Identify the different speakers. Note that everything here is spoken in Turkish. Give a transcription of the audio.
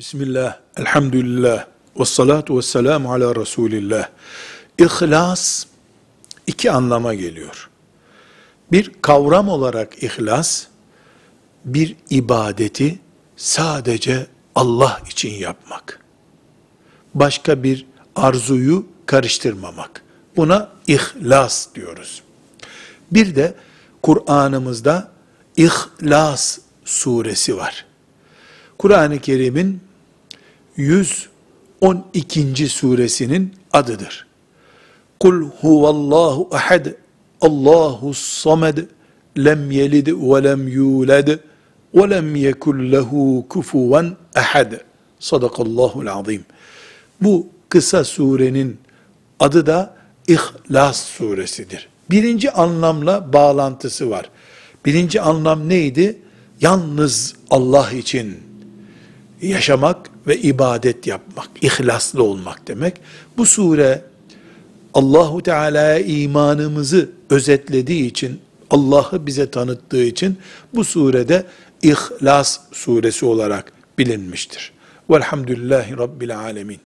Speaker 1: Bismillah, elhamdülillah, ve salatu ve selamu ala Resulillah. İhlas iki anlama geliyor. Bir kavram olarak ihlas, bir ibadeti sadece Allah için yapmak. Başka bir arzuyu karıştırmamak. Buna ihlas diyoruz. Bir de Kur'an'ımızda İhlas suresi var. Kur'an-ı Kerim'in 112. suresinin adıdır. Kul huvallahu ahad, Allahu samed, lem yelid ve lem yulad ve lem yekun lehu kufuven ahad. Sadakallahul azim. Bu kısa surenin adı da İhlas suresidir. Birinci anlamla bağlantısı var. Birinci anlam neydi? Yalnız Allah için yaşamak ve ibadet yapmak, ihlaslı olmak demek. Bu sure Allahu Teala'ya imanımızı özetlediği için, Allah'ı bize tanıttığı için bu surede İhlas suresi olarak bilinmiştir. Velhamdülillahi Rabbil Alemin.